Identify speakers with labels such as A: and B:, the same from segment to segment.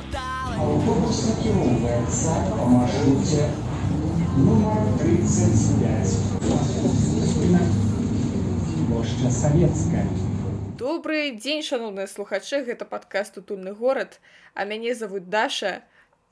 A: Автобус накіроўваецца па маршруце нумар 35. Плошча савецкая.
B: Добрый дзень шаноўныя слухачы гэта падкаст утульны горад а мяне зовут даша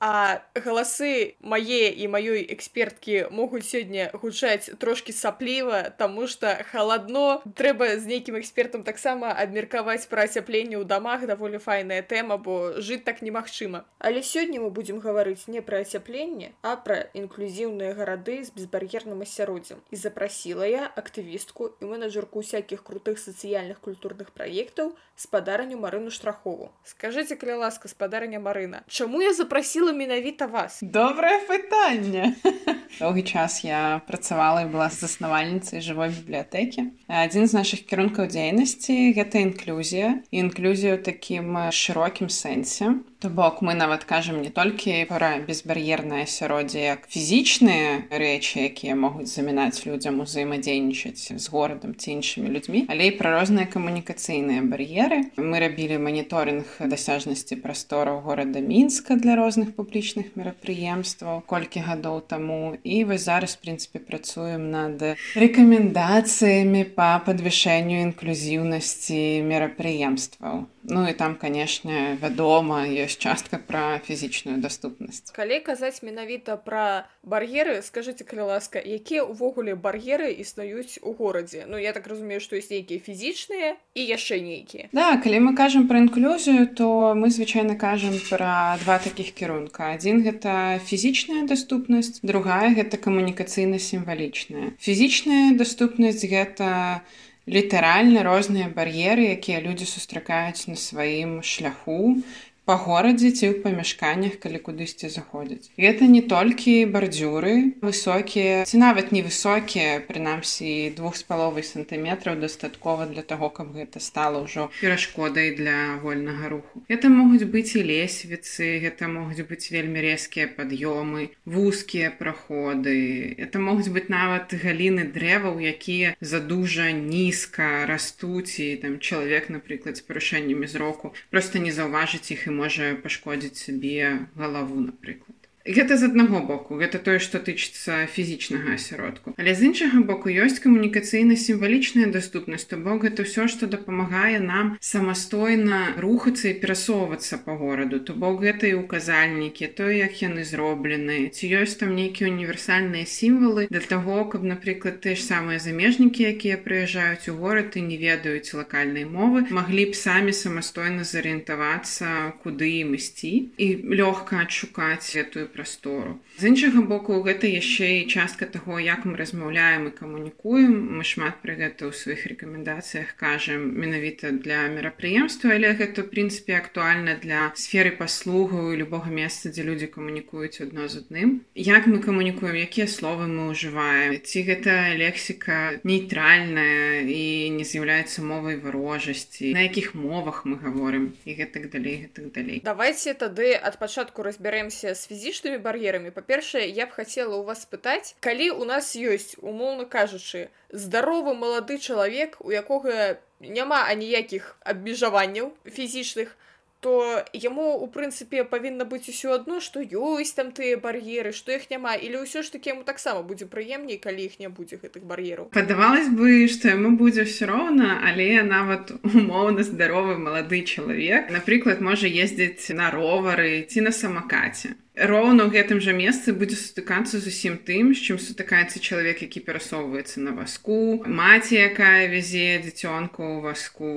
B: А галасы мае і маёй эксперткі могуць сёння гучаць трошкі сапліва, таму што халадно трэба з нейкім экспертам таксама абмеркаваць пра ацяпленне ў дамах даволі файная тэма, бо жыць так немагчыма. Але сёння мы будзем гаварыць не пра ацяпленне, а пра інклюзіўныя гарады з безбар'ерным асяроддзям. І запрасіла я актывістку і менеджерку усякіх крутых сацыяльных культурных праектаў спадарню марыну штрахову. Скажыце каля ласка спадарня Марына. Чаму я запрасіла прасіла менавіта вас.
C: Добрае пытанне доўгі час я працавала і была заснавальніцай жывой бібліятэкі адзін з нашых кірункаў дзейнасці гэта інклюзія. Інклюзію такім шырокім сэнсе то бок мы нават кажам не толькі пра безбар'ернае асяроддзе як фізічныя рэчы якія могуць замінаць людзям узаемадзейнічаць з горадам ці іншымі людзьмі але і пра розныя камунікацыйныя бар'еры. Мы рабілі маніторинг дасяжнасці прастораў горада мінска для розных публічных мерапрыемстваў колькі гадоў таму. І вы зараз прынцыпе працуем над рэкамендацыямі па падвышэнню інклюзіўнасці мерапрыемстваў. Ну і там канешне вядома ёсць частка пра фізічную даступнасць
B: калі казаць менавіта пра бар'еры. Скажитеце калі ласка якія ўвогуле бар'еры існуюць у горадзе? Ну я так разумею што ёсць нейкія фізічныя і яшчэ нейкія.
C: Да калі мы кажам пра інклюзію то мы звычайна кажам пра два такіх кірунка. Адзін гэта фізічная даступнасць другая гэта камунікацыйна-сімвалічная. Фізічная даступнасць гэта у літаральна розныя бар'еры, якія людзі сустракаюць на сваім шляху па горадзе ці ў памяшканнях калі кудысьці заходзяць. Гэта не толькі бардзюры высокія. Ці нават невысокія прынамсі двух з паловай сантыметраў дастаткова для таго каб гэта стала ўжо перашкодай для вольнага руху. Это могуць быць і лесвіцы гэта могуць быць вельмі рэзкія пад'ёмы вузкія праходы. Это могуць быць нават галіны дрэваў якія задужа нізка растуць і там чалавек напрыклад з парушэннямі зроку просто не заўважыць іх і можа пашкодзіць сабе галаву напрыклад гэта з аднаго боку гэта тое што тычыцца фізічнага асяродку. Але з іншага боку ёсць камунікацыйна-сімвалічная даступнасць то бок гэта ўсё што дапамагае нам самастойна рухацца і перасоўвацца по гораду. То бок гэта і указальнікі то як яны зроблены. Ці ёсць там нейкія універсальныя сімвалы для таго каб напрыклад ты ж самыя замежнікі якія прыязджаюць у горад і не ведаюць лакальнай мовы маглі б самі самастойна зарыентавацца куды ім ісці і лёгка адшукаць гэтую прастору. З іншага боку, гэта яшчэ і частка таго, як мы размаўляем і камунікуем. Мы шмат пра гэта ў сваіх рэкамендацыях кажам менавіта для мерапрыемства, але гэта прынцыпе актуальна для сферы паслугаў і любога месца, дзе людзі камунікуюць адно з адным. Як мы камунікуем, якія словы мы ўжываем. Ці гэта лексіка нейтральная і не з'яўляецца мовай варожасці, на якіх мовах мы гаворым і гэтак далей гэтак далей.
B: Давайце тады ад пачатку разбярэмся з фізічнай фізічнымі бар'ерамі па-першае я б хацела ў вас спытаць калі у нас ёсць умоўна кажучы здаровы малады чалавек у якога няма аніякіх абмежаванняў фізічных то то яму у прынцыпе павінна быць усё адно што ёсць там тыя бар'еры што іх няма или ўсё ж таки яму таксама будзе прыемней калі іх не будзе гэтых бар'ераў.
C: Падавалось бы што яму будзе ўсё роўна але нават умоўна здаровы малады чалавек напрыклад можа ездзіць на ровары ці на самакаце роўна ў гэтым жа месцы будзе сутыкацца зусім тым з чым сутыкаецца чалавек які перасоўваецца на васку маці якая вязе дзіцёнку ў васку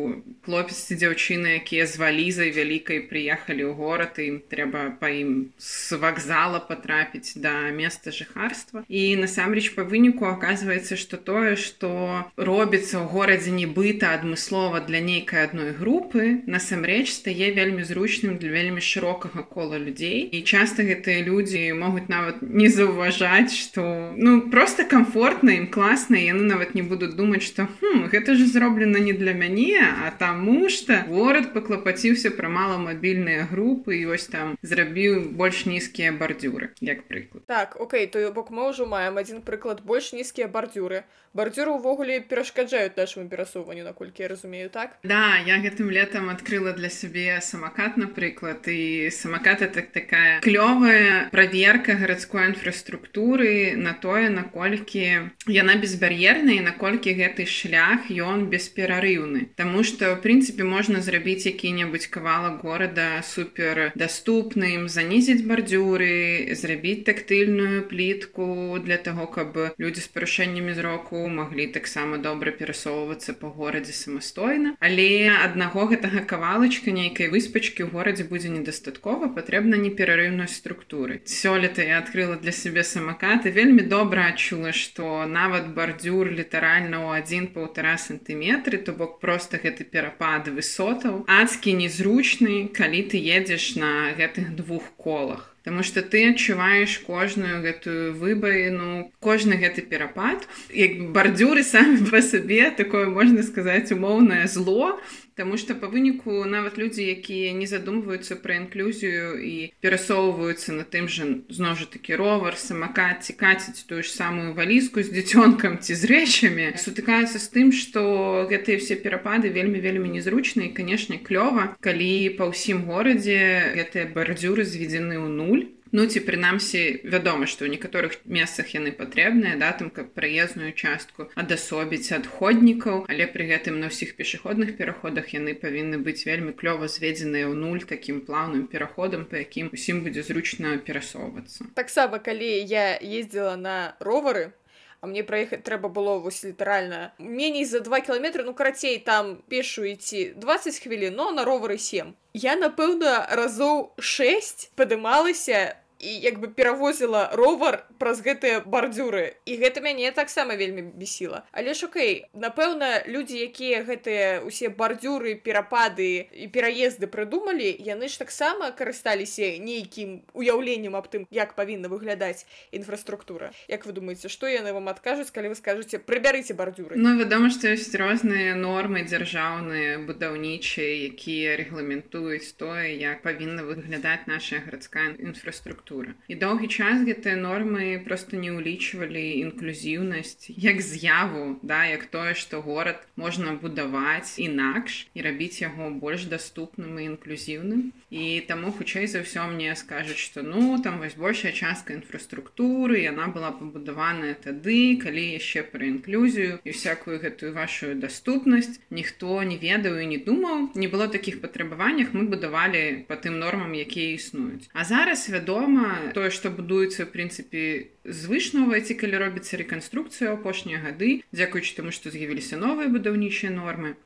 C: хлопец ці дзяўчына якія з валізай вялікай прыехалі ў горад ім трэба па ім з вакзала патрапіць да места жыхарства. І насамрэч па выніку аказваецца што тое што робіцца ў горадзе нібыта адмыслова для нейкай адной групы насамрэч стае вельмі зручным для вельмі шырокага кола людзей. І часта гэтыя людзі могуць нават не заўважаць што ну просто комфортна ім класна яны нават не будуць думаць што хм, гэта ж зроблена не для мяне а таму што горад паклапаціўся пра маламабільныя групы і вось там зрабіў больш нізкія бардзюры як прыклад
B: так Окей то бок мы ўжо маем адзін прыклад больш нізкія бардзюры бардзюры ўвогуле перашкаджаюць нашаму перасоўванню наколькі я разумею так?
C: Да я гэтым летом адкрыла для сябе самакат напрыклад і самакат это такая клёвая праверка гарадской інфраструктуры на тое наколькі яна безбар'ерная і наколькі гэты шлях ён бесперарыўны. Таму што в прынцыпе можна зрабіць які-небудзь кавалак горада супер даступным занізіць бардзюры зрабіць тактыльную плітку для таго каб людзі з парушэннямі зроку маглі таксама добра перасоўвацца па горадзе самастойна. Але аднаго гэтага кавалачка нейкай выспачкі ў горадзе будзе недастаткова патрэбна неперарыўнасць структуры. Сёлета я адкрыла для сябе самакаты вельмі добра адчула што нават бардзюр літаральна ў адзін паўтара сантыметры то бок просто гэты перапад высотаў. Адскі незручны калі ты едзеш на гэтых двух колах Таму што ты адчуваеш кожную гэтую выбаіну кожны гэты перапад як бардзюры самі па сабе такое можна сказаць умоўнае зло. Таму што па выніку нават людзі якія не задумваюцца пра інклюзію і перасоўваюцца на тым жа зноў жа такі ровар самакат ці каціць тую ж самую валізку з дзіцёнкам ці з рэчамі сутыкаюцца з тым што гэтыя все перапады вельмі вельмі незручныя і канешне клёва калі па ўсім горадзе гэтыя бардзюры зведзены ў нуль Ну ці прынамсі вядома, што ў некаторых месцах яны патрэбныя да там каб праезную частку адасобіць адходнікаў, але пры гэтым на ўсіх пешаходных пераходах яны павінны быць вельмі клёва зведзеныя ў нуль такім плаўным пераходам, па якім усім будзе зручна перасоўвацца.
B: Таксама калі я ездзіла на ровары, А мне праехаць трэба было вось літаральна меней за два кіламетры ну карацей там пешу ісці 20 хвілін но на ровары 7 я напэўна разоў 6 падымалася і як бы перавозіла ровар праз гэтыя бардзюры. І гэта мяне таксама вельмі бесіла але ж окей напэўна людзі якія гэтыя усе бардзюры перапады і пераезды прыдумалі яны ж таксама карысталіся нейкім уяўленнем аб тым як павінна выглядаць інфраструктура. Як вы думаеце што яны вам адкажуць калі вы скажаце прыбярыце бардзюры?
C: Ну вядома што ёсць розныя нормы дзяржаўныя будаўнічыя якія рэгламентуюць тое як павінна выглядаць наша гарадская інфраструктура культура і доўгі час гэтыя нормы просто не ўлічвалі інклюзіўнасць як з'яву да як тое што горад можна будаваць інакш і рабіць яго больш даступным і інклюзіўным. І таму хутчэй за ўсё мне скажуць што ну там вось большая частка інфраструктуры яна была пабудаваная тады калі яшчэ пра інклюзію і всякую гэтую вашу даступнасць. Ніхто не ведаў і не думаў. Не было такіх патрабаваннях мы будавалі по тым нормам якія існуюць. А зараз вядома таксама тое што будуецца в прынцыпе звышнова ці калі робіцца рэканструкцыя апошнія гады дзякуючы таму што з'явіліся новыя будаўнічыя нормы.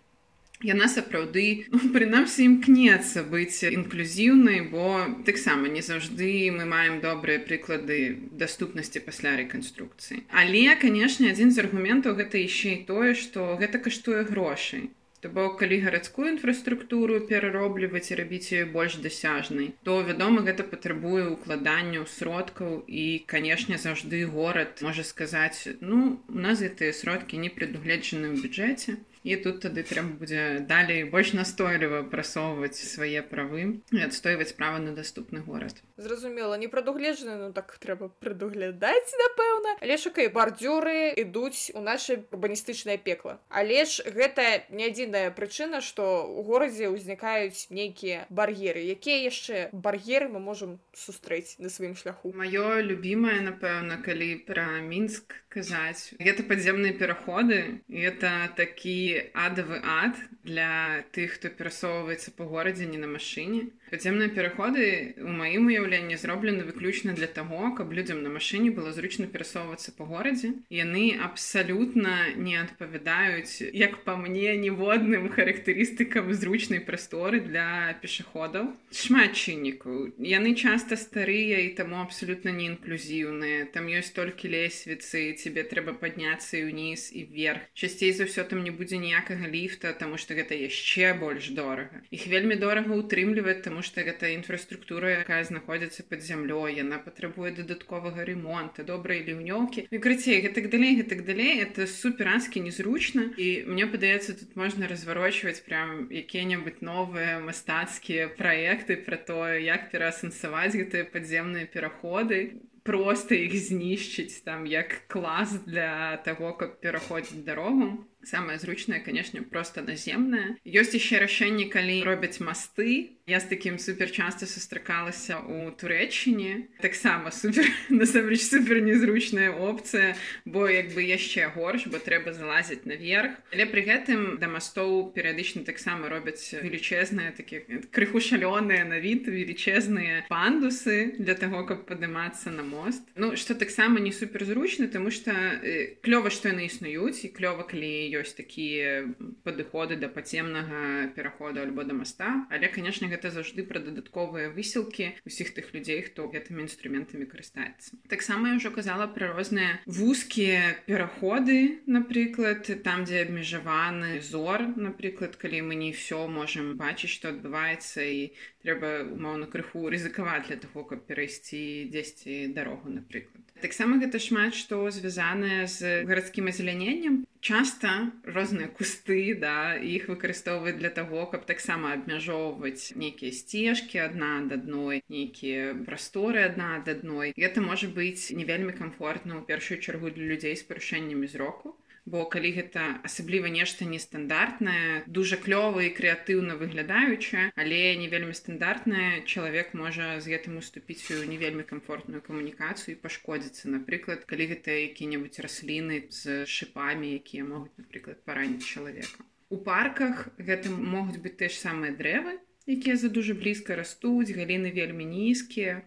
C: Яна сапраўды ну, прынамсі імкнецца быць інклюзіўнай бо таксама не заўжды мы маем добрыя прыклады даступнасці пасля рэканструкцыі. Але канешне адзін з аргументаў гэта яшчэ і тое што гэта каштуе грошай То бок калі гарадскую інфраструктуру пераробліваць і рабіць ёю больш дасяжнай, то вядома, гэта патрабуе ўкладанняў сродкаў і, канешне, заўжды горад можа сказаць: ну, у нас гэтыя сродкі не прадугледжаны ў бюджэце і тут тады трэба будзе далей больш настойліва прасоўваць свае правы і адстойваць права на даступны горад
B: зразумела не прадугледжаны ну так трэба прадуглядаць напэўна. Але шукай бардзюры ідуць у наше урбаністычнае пекла. Але ж гэта не адзіная прычына што у горадзе ўзнікаюць нейкія бар'еры. Якія яшчэ бар'еры мы можемм сустрэць на сваім шляху?
C: Маё любімае напэўна калі пра мінск казаць гэта падземныя пераходы это такі адавы ад для тых, хто перасоўваецца па горадзе не на машыне. Падземныя пераходы у маім уяўленні зроблены выключна для таго, каб людзям на машыне было зручна перасоўвацца па горадзе. Яны абсалютна не адпавядаюць, як па мне ніводным характарыстыкам зручнай прасторы для пешаходаў. Шмат чыннікаў. Яны часта старыя і таму абсалютна не інклюзіўныя. Там ёсць толькі лесвіцы, цябе трэба падняцца і ўніз і вверх. Часцей за ўсё там не будзе ніякага ліфта, таму што гэта яшчэ больш дорага. Іх вельмі дорага ўтрымліваць, тому што гэта інфраструктура якая знаходзіцца под зямлёй яна патрабуе дадатковага ремонта добрай ліўнёўкі крыцей гэтак далей гэтак далей это суперанскі незручна і мне падаецца тут можна разварочваць прям якія-небудзь новыя мастацкія праекты пра тое як пераасэнсаваць гэтыя падземныя пераходы просто іх знішчыць там як клас для таго каб пераходзіць дарогу самое зручнае канешне просто наземнае ёсць яшчэ рашэнні калі робяць масты я з такім супер часта сустракалася у турэччыне таксама супер насамрэч супер незручная опцыя бо як бы яшчэ горш бо трэба залазіць наверх. Але пры гэтым да мастоў перыядычна таксама робяць велічэзныя такі крыху шалёныя на від велічэзныя пандусы для таго каб падымацца на мост. Ну что таксама не суперзручна тому что клёва што яны існуюць і клёва калі ёсць такія падыходы да пацемнага пераходу альбо да моста але канешне гэта заўжды пра дадатковыя высілкі усіх тых людзей хто гэтымі інструментамі карыстаецца. Таксама я ўжо казала пра розныя вузкія пераходы напрыклад там дзе абмежаваны зор напрыклад калі мы не ўсё можемм бачыць што адбываецца і трэба умоўна крыху рызыкаваць для таго каб перайсці дзесьці дарогу напрыклад таксама гэта шмат што звязанае з гарадскім азеляненнем. Часта розныя кусты да іх выкарыстоўваюць для таго каб таксама абмяжоўваць нейкія сцежкі адна ад адной нейкія прасторы адна ад адной. Гэта можа быць не вельмі камфортна ў першую чаргу для людзей з парушэннямі зроку бо калі гэта асабліва нешта нестандартнае дужа клёва і крэатыўна выглядаючае але не вельмі стандартнае чалавек можа з гэтым уступіць сваю не вельмі камфортную камунікацыю і пашкодзіцца. Напрыклад калі гэта які-небудзь расліны з шыпамі якія могуць напрыклад параніць чалавека. У парках гэта могуць быць тыя ж самыя дрэвы якія за дужа блізка растуць галіны вельмі нізкія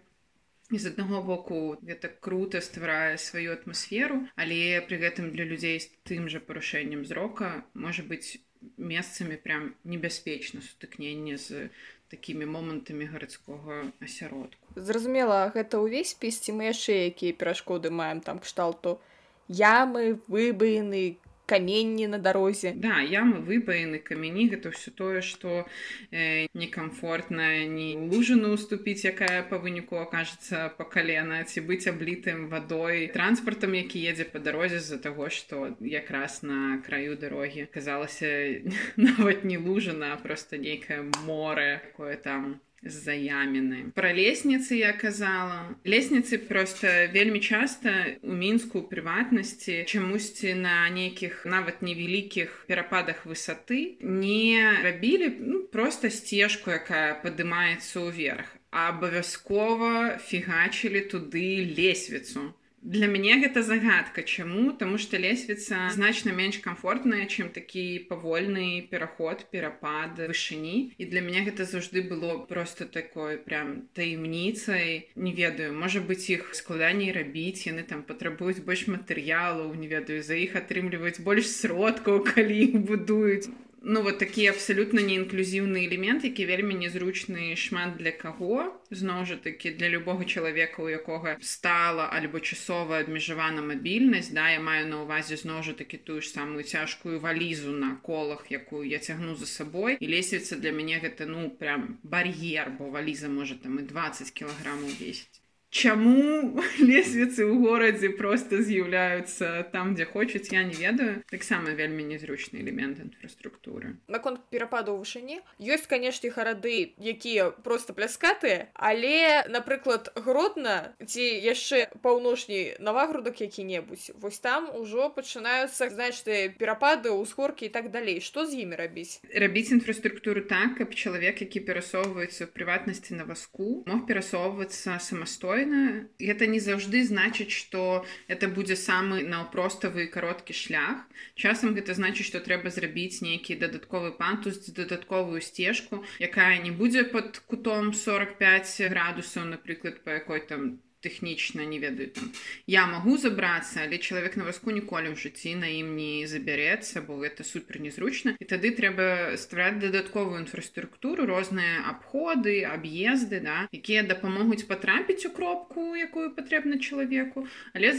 C: з аднаго боку гэта круто стварае сваю атмасферу але пры гэтым для людзей з тым жа парушэннем зрока можа быць месцамі прям небяспечна сутыкненне з такімі момантамі гарадскога асяродку
B: зразумела гэта ўвесь спісці мы яшчэ якія перашкоды маем там кшталту. Ямы выбаены каменні на дарозе
C: да ямы выбаены камяні гэта ўсё тое што э, некамфортна не лужану уступіць якая па выніку акажацца па калена ці быць аблітым вадой транспартам які едзе па дарозе з-за таго што якраз на краю дарогі казалася нават не лужана просто нейкае море якое там з-за яміны пра лесніцы я казала. Лесніцы просто вельмі часта у мінску прыватнасці чамусьці на нейкіх нават невялікіх перападах высоты не рабілі ну, просто сцежку якая падымаецца ўверх абавязкова фігачылі туды лесвіцу Для мяне гэта загадка. Чаму таму што лесвіца значна менш комфортная чым такі павольны пераход перапад вышыні і для мяне гэта заўжды было просто такой прям таемніцай не ведаю можа быць іх складаней рабіць яны там патрабуюць больш матэрыялаў не ведаю за іх атрымліваюць больш сродкаў калі іх будуюць ну вот такі абсалютна неінклюзіўны элемент які вельмі незручны шмат для каго. Зноў жа такі для любога чалавека у якога стала альбо часова абмежавана мабільнасць да я маю на увазе зноў жа такі тую ж самую цяжкую валізу на колах якую я цягну за сабой. І лесвіца для мяне гэта ну прям бар'ер бо валіза можа там і 20 кілаграмаў весіць Чаму лесвіцы ў горадзе проста з'яўляюцца там, дзе хочуць, я не ведаю. таксама вельмі незручны элемент інфраструктуры.
B: Наконт перападу вышыні ёсць, канешне, гарады, якія проста пляскатыя, але, напрыклад, гродна ці яшчэ паўночней навагрудак які-небудзь. Вось там ужо пачынаюцца значныя перапады, ўсхоркі і так далей. Што з імі рабіць?
C: Рабіць інфраструктуру так, каб чалавек, які перасоўваецца ў прыватнасці на васку, мог перасоўвацца самастойна спакойна это не заўжды значыць что это будзе самы наўпроставы кароткі шлях. Часам гэта значыць что трэба зрабіць нейкі дадатковы пантус дадатковую сцежку якая не будзе под кутом 45 градусаў напрыклад по якой там тэхнічна не ведаю там. Я магу забрацца але чалавек на васку ніколі ў жыцці на ім не забярэцца бо гэта супер незручна і тады трэба ствараць дадатковую інфраструктуру розныя абходы аб'езды да якія дапамогуць патрапіць у кропку якую патрэбна чалавеку. Але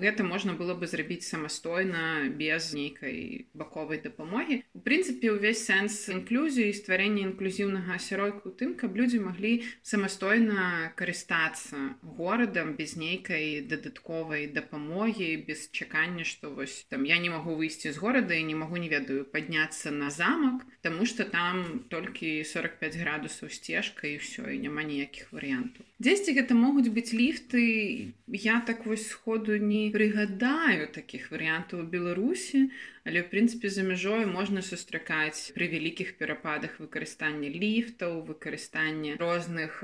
C: гэта можна было бы зрабіць самастойна без нейкай баковай дапамогі. У прынцыпе ўвесь сэнс інклюзіі стварэння інклюзіўнага асяродку тым каб людзі маглі самастойна карыстацца горадам без нейкай дадатковай дапамогі без чакання што вось там я не магу выйсці з горада і не магу не ведаю падняцца на замак Таму что там толькі 45 градусаў сцежка і ўсё і няма ніякіх варыянтаў дзесьці гэта могуць быць ліфты я так вось сходу не прыгадаю таких варыянтаў у беларусі але в прынцыпе за мяжой можна сустракаць пры вялікіх перападах выкарыстання ліфтаў выкарыстання розных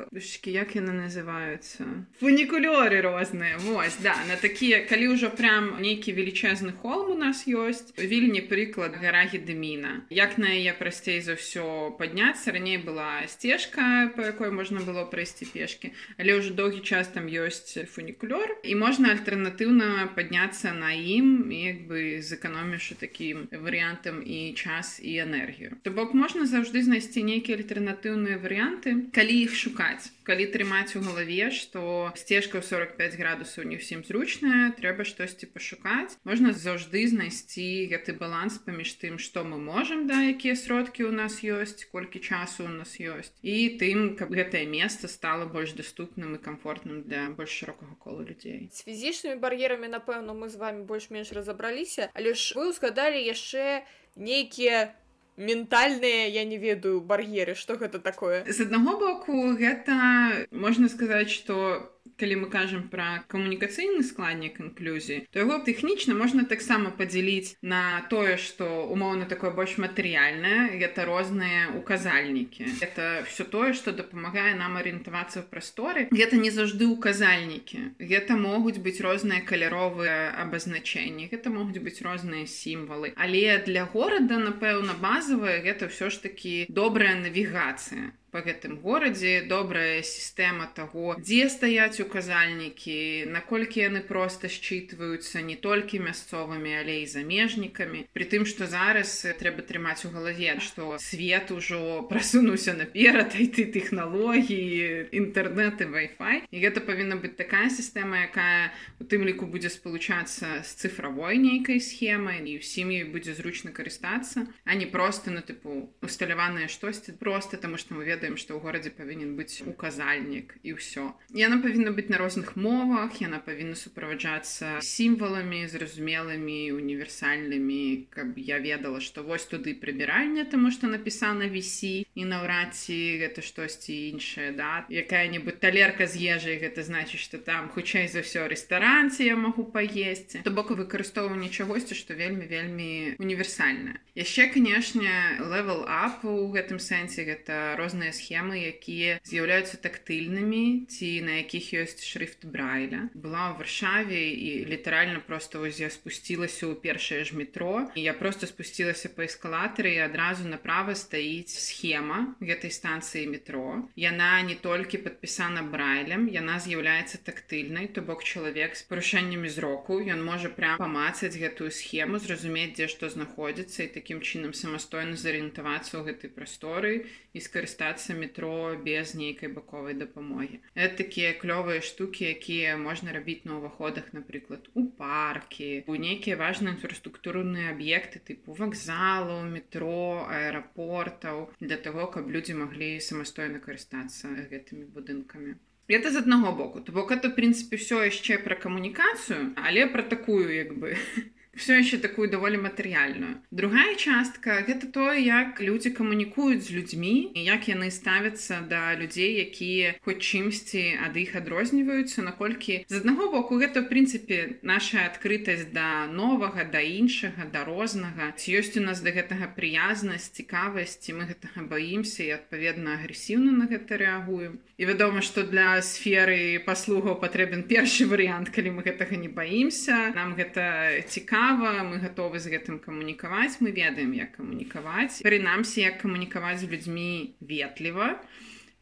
C: як яны называюцца фунікулёры розныя вось да на такія калі ўжо прям нейкі велічэзны холм у нас ёсць вільні прыклад гара гедеміна. Як на яе прасцей за ўсё падняцца раней была сцежка по якой можна было прайсці пешки але ўжо доўгі час там ёсць фунікулёр і можна альтэрнатыўна падняцца на ім як бы зэканомішы такі такім варыянтам і час і энергію. То бок можна заўжды знайсці нейкія альтэрнатыўныя варыянты калі іх шукаць. Калі трымаць у галаве што сцежка ў 45 градусаў не ўсім зручная трэба штосьці пашукаць. Можна заўжды знайсці гэты баланс паміж тым што мы можам да якія сродкі ў нас ёсць колькі часу у нас ёсць і тым каб гэтае месца стало больш доступным і комфортным для больш шырокага кола людзей
B: з фізічнымі бар'ерамі напэўна мы з вами больш-менш разабраліся але ж вы узгадалі далі яшчэ нейкія ментальныя я не ведаю бар'еры что гэта такое?
C: З аднаго боку гэта можна сказаць что калі мы кажам пра камунікацыйны складнік інклюзіі то яго тэхнічна можна таксама падзяліць на тое што умоўна такое больш матэрыяльнае гэта розныя указальнікі. Это все тое што дапамагае нам арыентавацца ў прасторы. Гэта не заўжды указальнікі. Гэта могуць быць розныя каляровыя абазначэнні гэта могуць быць розныя сімвалы. Але для горада напэўна базавая гэта ўсё ж такі добрая навігацыя по гэтым горадзе добрая сістэма таго дзе стаяць указальнікі наколькі яны проста считваюцца не толькі мясцовымі але і замежнікамі. При тым что зараз трэба трымаць у галаве что свет ужо прасунуўся наперад айты тэхналогіі інтэрнет і Wi-Fi і гэта павінна быць такая сістэма якая у тым ліку будзе спалучацца з цифравой нейкай схемай і ўсім ёй будзе зручна карыстацца а не просто на тыпу усталяваныя штосьці просто таму што мы ведаем ведаем што ў горадзе павінен быць указальнік і ўсё. Яна павінна быць на розных мовах яна павінна суправаджацца сімваламі зразумелымі універсальнымі. Каб я ведала што вось туды прыбіральня таму што напісана вісі і наўрад ці гэта штосьці іншае да? Якая-небудзь талерка з ежай гэта значыць што там хутчэй за ўсё рэстаранці я магу паесці. То бок выкарыстоўванне чагосьці што вельмі вельмі універсальна яшчэ канешне level up у гэтым сэнсе гэта розныя схемы якія з'яўляюцца тактыльнымі ці на якіх ёсць шрифт брайля. Была ў варшаве і літаральна просто вось я спусцілася ў першае ж метро. І я просто спусцілася па эскалатары і адразу направа стаіць схема гэтай станцыі метро. Яна не толькі падпісана брайлем яна з'яўляецца тактыльнай то бок чалавек з парушэннямі зроку ён можа прям памацаць гэтую схему зразумець дзе што знаходзіцца і такім чынам самастойна зарыентавацца ў гэтай прасторы і скарыстацца дабрацца метро без нейкай баковай дапамогі. Это такія клёвыя штукі якія можна рабіць на ўваходах напрыклад у паркі у нейкія важныя інфраструктурныя аб'екты тыпу вакзалу метро аэрапортаў для того каб людзі маглі самастойна карыстацца гэтымі будынкамі. Это з аднаго боку. То бок это прынцыпе все яшчэ пра камунікацыю але пра такую як бы все еще такую даволі матэрыяльную другая частка гэта тое як людзі камунікуюць з людзьмі і як яны ставяцца да людзей якія хоць чымсьці ад іх адрозніваюцца наколькі з аднаго боку гэта в прынцыпе наша адкрытасць да новага да іншага да рознага. Ці ёсць у нас да гэтага прыязнасць цікавасці мы гэтага баімся і адпаведна агрэсіўна на гэта рэагуем. І вядома што для сферы паслугаў патрэбен першы варыянт калі мы гэтага не баімся. Нам гэта цікава цікава мы готовы з гэтым камунікаваць мы ведаем як камунікаваць. Прынамсі як камунікаваць з людзьмі ветліва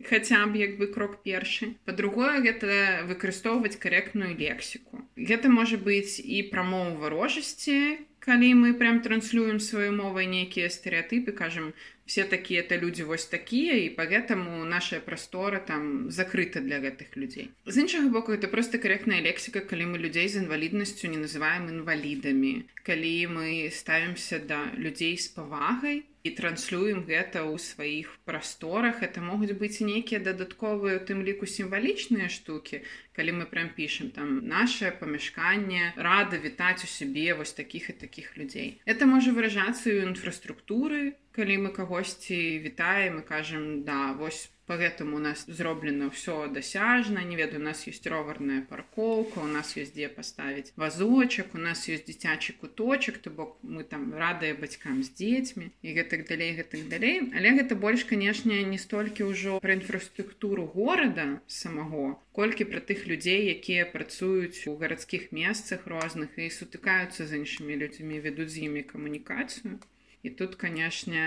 C: хаця б як бы крок першы. Па-другое гэта выкарыстоўваць карэктную лексіку. Гэта можа быць і прамоў варожасці калі мы прям транслюем сваёй мовай нейкія стэеатыпы кажам все такія то людзі вось такія і поэтому наша прастора там закрыта для гэтых людзей з іншага боку это просто карэктная лексіка калі мы людзей з інваліднасцю не называем інвалідамі калі мы ставімся да людзей з павагай і транслюем гэта ў сваіх прасторах. Это могуць быць нейкія дадатковыя у тым ліку сімвалічныя штукі калі мы прям пішем там наше памяшканне рада вітаць у сябе вось таких і таких людзей это можа выражацца ў інфраструктуры калі мы кагосьці вітаем і кажам да вось по гэтаму у нас зроблена ўсё дасяжна не ведаю у нас есть роварная паркоўка у нас ёсць дзе паставіць вазочак у нас ёсць дзіцячы куточак то бок мы там радыя бацькам з дзецьмі і гэтак далей гэтак далей. Але гэта больш канешне не столькі ўжо пра інфраструктуру горада самого колькі пра тых людзей якія працуюць у гарадскіх месцах розных і сутыкаюцца з іншымі людзьмі вядуць з імі камунікацыю. І тут канешне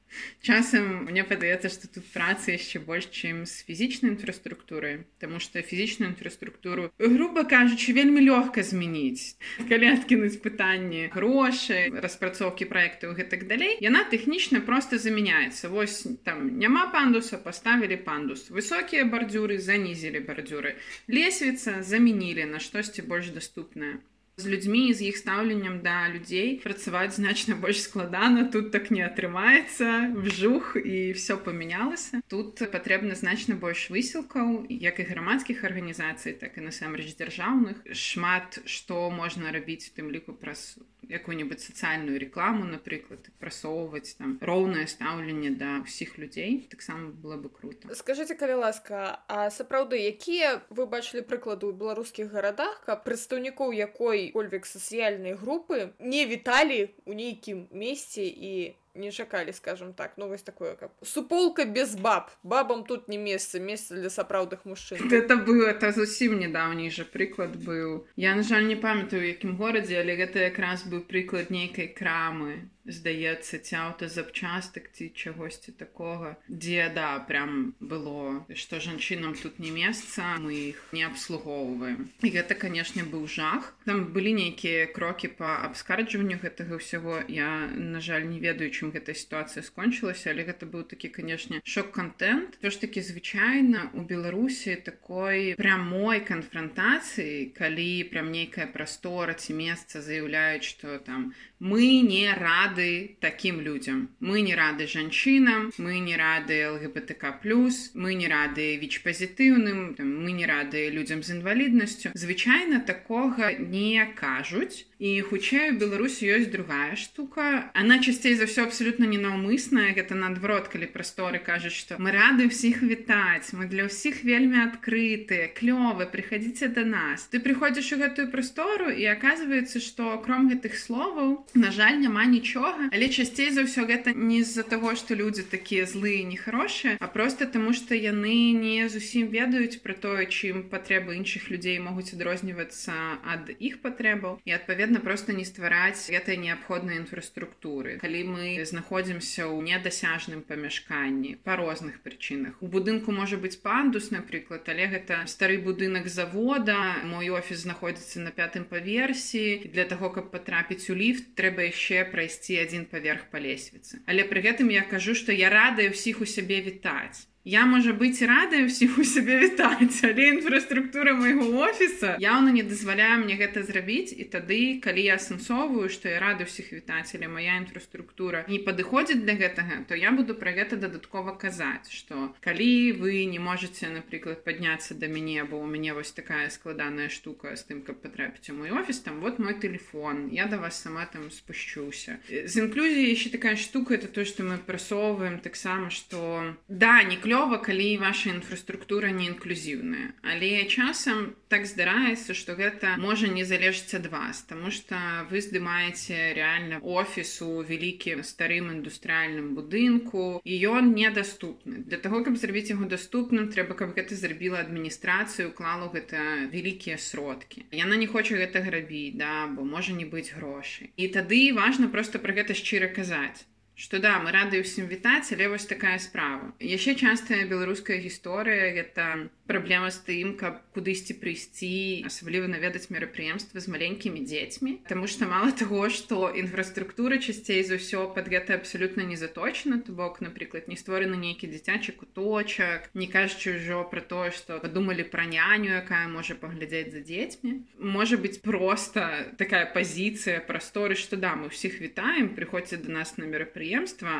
C: часам мне падаецца што тут праца яшчэ больш чым з фізічнай інфраструктуры Таму што фізічную інфраструктуру груба кажучы вельмі лёгка змяніць. Калі адкінуць пытанні грошы распрацоўкі праектаў гэтак далей яна тэхнічна просто замяняецца. Вось там няма пандуса паставілі пандус. Высокія бардзюры занізілі бардзюры. Лесвіца замянілі на штосьці больш даступнае з людзьмі з іх стаўленнем да людзей працаваць значна больш складана тут так не атрымаецца вжух і все памянялася тут патрэбна значна больш высілкаў як і грамадскіх арганізацый так і насамрэч дзяржаўных шмат што можна рабіць у тым ліку праз якую-нибудь сацыяльную рекламу напрыклад прасоўваць там роўнае стаўленне да ўсіх людзей таксама было бы круто.
B: Скажите калі ласка а сапраўды якія вы бачылі прыклады ў беларускіх гарадах каб прадстаўнікоў якой кольвек сацыяльнай групы не віталі у нейкім месці і не чакалі скажем так. Ну вось такое как суполка без баб бабам тут не месца месца для сапраўдных мужчын
C: это было это зусім недаўні жа прыклад быў я на жаль не памятаю якім горадзе але гэта якраз быў прыклад нейкай крамы здаецца ці аўтазапчастак ці чагосьці такога дзе да прям было што жанчынам тут не месца мы іх не абслугоўваем. І гэта канешне быў жах. Там былі нейкія крокі по абскарджванню гэтага ўсяго. Я на жаль не ведаю чым гэта сітуацыя скончылася але гэта быў такі канешне шок-контент то ж таки звычайна у беларусі такой прамой канфронтацыі калі прям нейкая прастора ці месца заяўляюць что там мы не рады таким людям. Мы не рады жанчынам мы не рады лгбтк плюс мы не рады віч пазітыўным мы не рады людзям з інваліднасцю звычайна такога не кажуць і хутчэй у беларусі ёсць другая штука. Она часцей за все абсолютно ненаўмысная гэта наадварот калі прасторы кажуць что мы рады ўсіх вітаць мы для ўсіх вельмі адкрытыя клёвы прыходзіце до нас ты прыходзіш у гэтую прастору і оказывается что кром гэтых словаў на жаль няма нічога але часцей за ўсё гэта не з-за того что людзі такія злыя нехарошыя а просто таму что яны не зусім ведаюць про тое чым патрэбы іншых людзей могуць адрознівацца ад іх патрэбаў і адпаведна просто не ствараць гэтай неабходнай інфраструктуры. Калі мы знаходзімся ў недасяжным памяшканні по розных прычынах. У будынку можа быць пандус напрыклад але гэта стары будынак завода мой офіс знаходзіцца на пятым паверсе. Для того каб потрапіць у ліфт трэба яшчэ прайсці адзін паверх па лесвіцы. Але пры гэтым я кажу што я радаю ўсіх у сябе вітаць Я можа быць радая ўсіх у сябе вітаць, але інфраструктура майго офіса яўна не дазваляе мне гэта зрабіць і тады калі я асэнсоўваю, што я рада ўсіх вітаць, але моя інфраструктура не падыходзіць для гэтага, то я буду пра гэта дадаткова казаць, што калі вы не можете напрыклад падняцца да мяне, бо у мяне вось такая складаная штука з тым, каб патрапіць у мой офіс там вот мой телефон, я да вас сама там спушчуся. З інклюзіяй яшчэ такая штука это то, што мы прасоўваем таксама, што да не клёва калі ваша інфраструктура не інклюзіўная. Але часам так здараецца што гэта можа не залежыць ад вас Таму што вы здымаеце реально офісу вялікім старым індустрыальным будынку і ён недаступны. Для того каб зрабіць яго даступным трэба каб гэта зрабіла адміністрацыю клалу гэта вялікія сродкі. Яна не хоча гэта рабіць да бо можа не быць грошай. І тады важна просто пра гэта шчыра казаць что да мы рады ўсім вітаць але вось такая справа. Яшчэ частая беларуская гісторыя гэта праблема з тым каб кудысьці прыйсці асабліва наведаць мерапрыемствы з маленькімі дзецьмі Таму што мала таго што інфраструктура часцей за ўсё пад гэта абсалютна не заточана то бок напрыклад не створаны нейкі дзіцячы куточак не кажучы ўжо пра тое што падумалі пра няню якая можа паглядзець за дзецьмі можа быць просто такая пазіцыя прасторы што да мы ўсіх вітаем прыходзьце до нас на мерапрыемства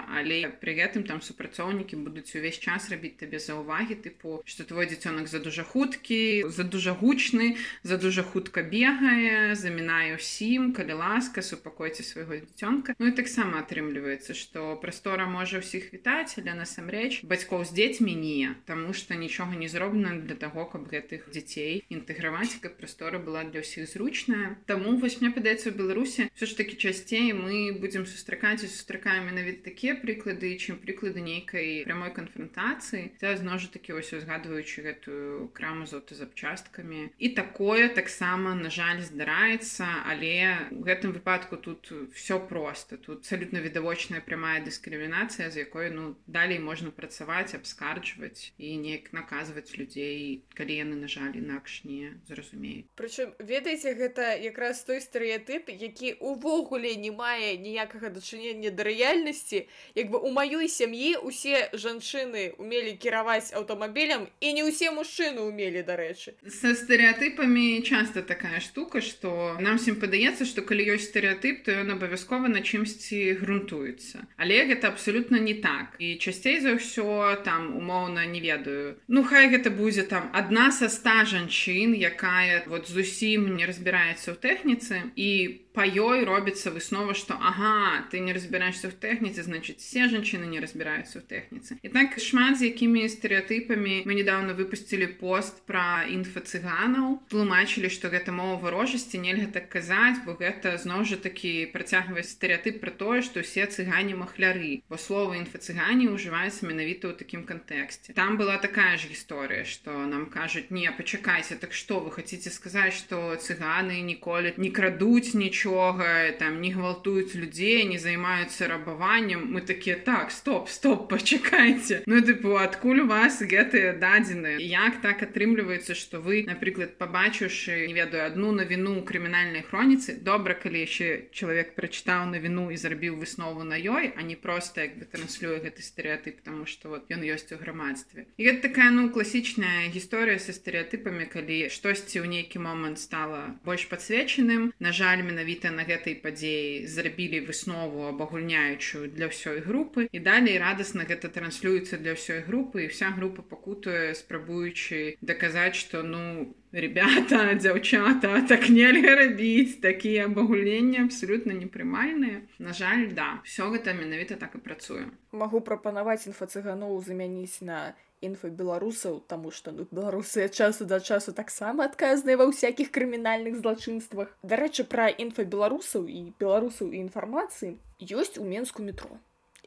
C: але пры гэтым там супрацоўнікі будуць увесь час рабіць табе за ўвагі тыпу што твой дзіцёнак за дужа хуткі за дужа гучны за дужа хутка бегае замінае ўсім калі ласка супакойце свайго дзіцёнка Ну і таксама атрымліваецца што прастора можа ўсіх вітаць але насамрэч бацькоў з дзецьмі не Таму што нічога не зроблена для таго каб гэтых дзяцей інтэграваць каб прастора была для ўсіх зручная. Таму вось мне падаецца беларусе все ж таки часцей мы будзем сустракаць і сустракаем менавіта такія прыклады чым прыклады нейкай прямой канфронтацыі це зноў жа такі вось узгадваючы гэтую краму з аўтазапчасткамі. І такое таксама на жаль здараецца але у гэтым выпадку тут все просто тут абсолютно відавочная прямая дыскрымінацыя з якой ну далей можна працаваць абскарджваць і неяк наказваць людзей калі яны на жаль інакш не зразумеюць.
B: Прычым ведаеце гэта якраз той стэеатып які увогуле не мае ніякага дачынення да рэальнасці як бы у маёй сям'і усе жанчыны умелі кіраваць аўтамабілем і не ўсе мужчыны умелі дарэчы.
C: Са стэеатыпамі часто такая штука что нам всем падаецца что калі ёсць стэеатып то ён абавязкова на чымсьці грунтуецца але гэта абсолютно не так. І часцей за ўсё там умоўна не ведаю. Ну хай гэта будзе там адна са ста жанчын якая вот зусім не разбіраецца ў тэхніцы. І по ёй робіцца выснова что ага ты не разбіраешься в тэхніцы значит все жанчыны не разбіраюцца ў тэхніцы і так шмат з якімі стэеатыпамі мы недавно выпусцілі пост про інфа-цыганаў тлумачылі что гэта мова варожасці нельга так казаць бо гэта зноў жа такі працягваць стэеатып про тое что все цыгане махляры бо слова інфа-цыгані ўжываецца менавіта ў такім кантэксце. Там была такая ж гісторыя что нам кажуць не пачакайся так что вы хотите сказаць что цыганы ніколі не крадуць нічого нічога там не гвалтуюць людзей не займаюцца рабаваннем мы такія так стоп стоп пачакайце ну тыпу адкуль у вас гэтыя дадзеныя як так атрымліваецца что вы напрыклад пабачыўшы ведаю одну навіну крымінальнай хроніцы добра калі яшчэ чалавек прачытаў навіну і зрабіў выснову на ёй а не просто як бы транслюе гэты стэеатып потому что вот ён ёсць у грамадстве і гэта такая ну класічная гісторыя са стэеатыпамі калі штосьці ў нейкі момант стала больш падсвечаным на жаль менавіта менавіта на гэтай падзеі зрабілі выснову абагульняючую для ўсёй групы і далей радасна гэта транслюецца для ўсёй групы і вся група пакутуе спрабуючы даказаць што ну ребята дзяўчата так нельга рабіць такія абагуленні абсолютно непрымальныя. На жаль да все гэта менавіта так і працуе.
B: Магу прапанаваць інфа-цыганоў замяніць на інфабеларусаў таму што ну беларусы часу да часу таксама адказныя ва ўсякіх крымінальных злачынствах дарэчы пра інфабеларусаў і беларусаў і інфармацыі ёсць у менску метро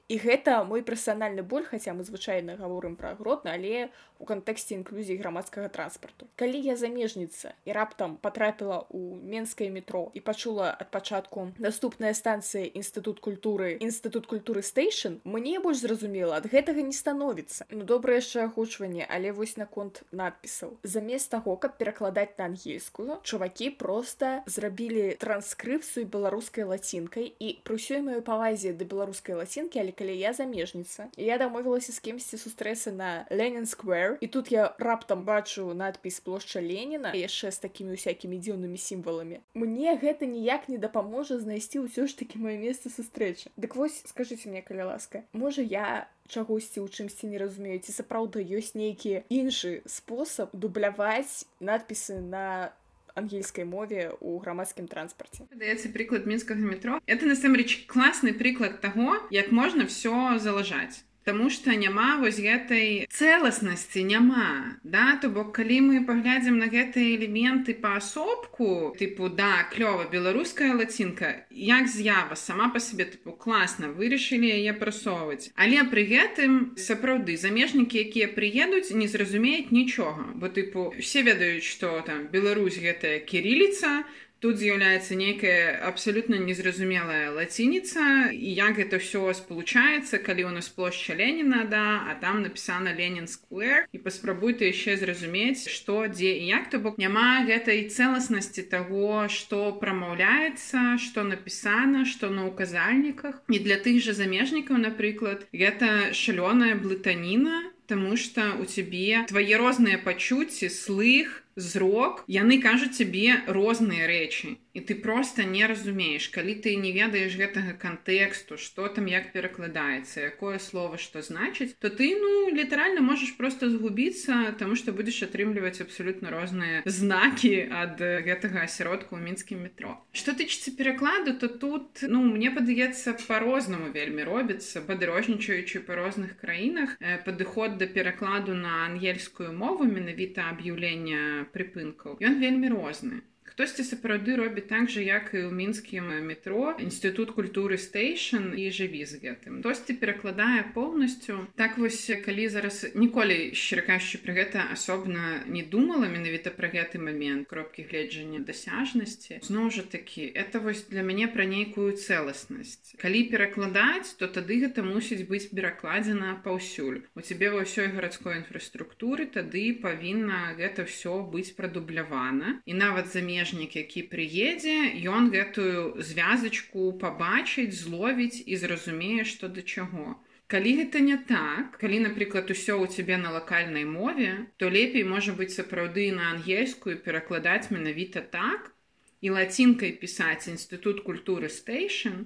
B: і гэта мой персанальны боль хаця мы звычайна гаворым пра гротна але у кантэксце інклюзіі грамадскага транспарту. Калі я замежніца і раптам потрапіла у менскае метро і пачула ад пачатку наступная станцыя інстытут культуры інстытут культуры стейшн мне больш зразумела ад гэтага не становіцца. Ну добра яшчэ агучванне але вось наконт надпісаў. Замест таго каб перакладаць на ангельскую чувакі просто зрабілі транскрыпцыю беларускай лацінкай і пры ўсёй маёй павазе да беларускай лацінкі але калі я замежніца я дамовілася з кімсьці сустрэцца на ленін сквер. І тут я раптам бачу надпіс плошча леніна яшчэ з такімі усякімі дзіўнымі сімваламі мне гэта ніяк не дапаможа знайсці ўсё ж таки маё месца сустрэчы дык вось скажитеце мне каля ласка можа я чагосьці ў чымсьці не разумеюць ці сапраўды ёсць нейкі іншы спосаб дубляваць надпісы на ангельскай мове у грамадскім транспарце
C: даецца прыклад мінскага метро. Это насамрэч класны прыклад таго як можна все залажаць Таму што няма вось гэтай цэласнасці няма да? То бок калі мы паглядзім на гэтыя элементы паасобку тыпу да клёва беларуская лацінка як з'ява сама па сабе тыпу класна вырашылі яе прасоўваць. Але пры гэтым сапраўды замежнікі якія прыедуць не зразумеюць нічога. Бо тыпу все ведаюць што там Беларусь гэтая кіріліца тут з'яўляецца нейкая абсалютна незразумелая лацініца і як гэта ўсё спалучаецца калі у нас плошча Леніна да а там напісана Ленін сквер і паспрабуй ты яшчэ зразумець што дзе і як то бок няма гэтай цэласнасці таго што прамаўляецца што напісана што на указальніках і для тых жа замежнікаў напрыклад гэта шалёная блытаніна Таму што у цябе твае розныя пачуцці слых зрок яны кажуць цябе розныя рэчы і ты просто не разумееш калі ты не ведаеш гэтага кантэксту что там як перакладаецца якое слово что значыць то ты ну літаральна можаш просто згубіцца тому что будешь атрымліваць абсолютно розныя знакі ад гэтага асяродку ў мінскім метро. Что тычыцца перакладу то тут ну мне падаецца по-рознаму вельмі робіцца падарожнічаючы па розных краінах падыход да перакладу на ангельскую мову менавіта аб'яўлення прыпынкаў ён вельмі розны хтосьці сапраўды робіць так жа як і ў мінскім метро? Інстытут культуры стейшн і жыві з гэтым хтосьці перакладае поўнасцю так вось калі зараз ніколі шчыракаючы пры гэта асобна не думала менавіта пра гэты момент кропкі гледжання дасяжнасці зноў жа такі это вось для мяне пра нейкую цэласнасць калі перакладаць то тады гэта мусіць быць перакладзена паўсюль. У цябе ва ўсёй гарадской інфраструктуры тады павінна гэта все быць прадублявана. І нават замеж замежнік які прыедзе ён гэтую звязачку пабачыць зловіць і зразумее што да чаго. Калі гэта не так калі напрыклад усё ў цябе на лакальнай мове то лепей можа быць сапраўды на ангельскую перакладаць менавіта так і лацінкай пісаць інстытут культуры стейшн